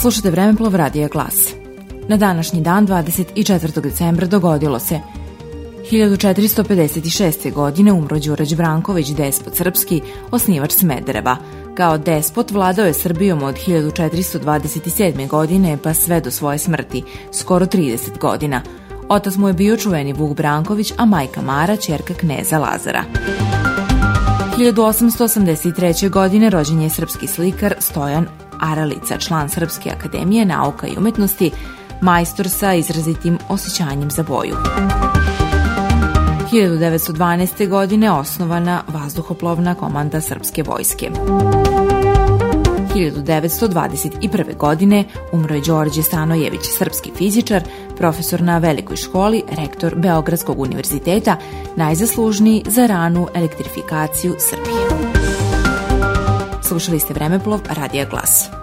Slušate Vremeplov Radija Glas. Na današnji dan, 24. decembra, dogodilo se 1456. godine umro Đurađ Branković, despot srpski, osnivač Smedereva. Kao despot vladao je Srbijom od 1427. godine pa sve do svoje smrti, skoro 30 godina. Otac mu je bio čuveni Vuk Branković, a majka Mara, čerka kneza Lazara. 1883. godine rođen je srpski slikar Stojan Aralica, član Srpske akademije nauka i umetnosti, majstor sa izrazitim osjećanjem za boju. 1912. godine osnovana vazduhoplovna komanda Srpske vojske. 1921. godine umro je Đorđe Stanojević, srpski fizičar, profesor na velikoj školi, rektor Beogradskog univerziteta, najzaslužniji za ranu elektrifikaciju Srbije. Slušali ste Vremeplov Radija Glas.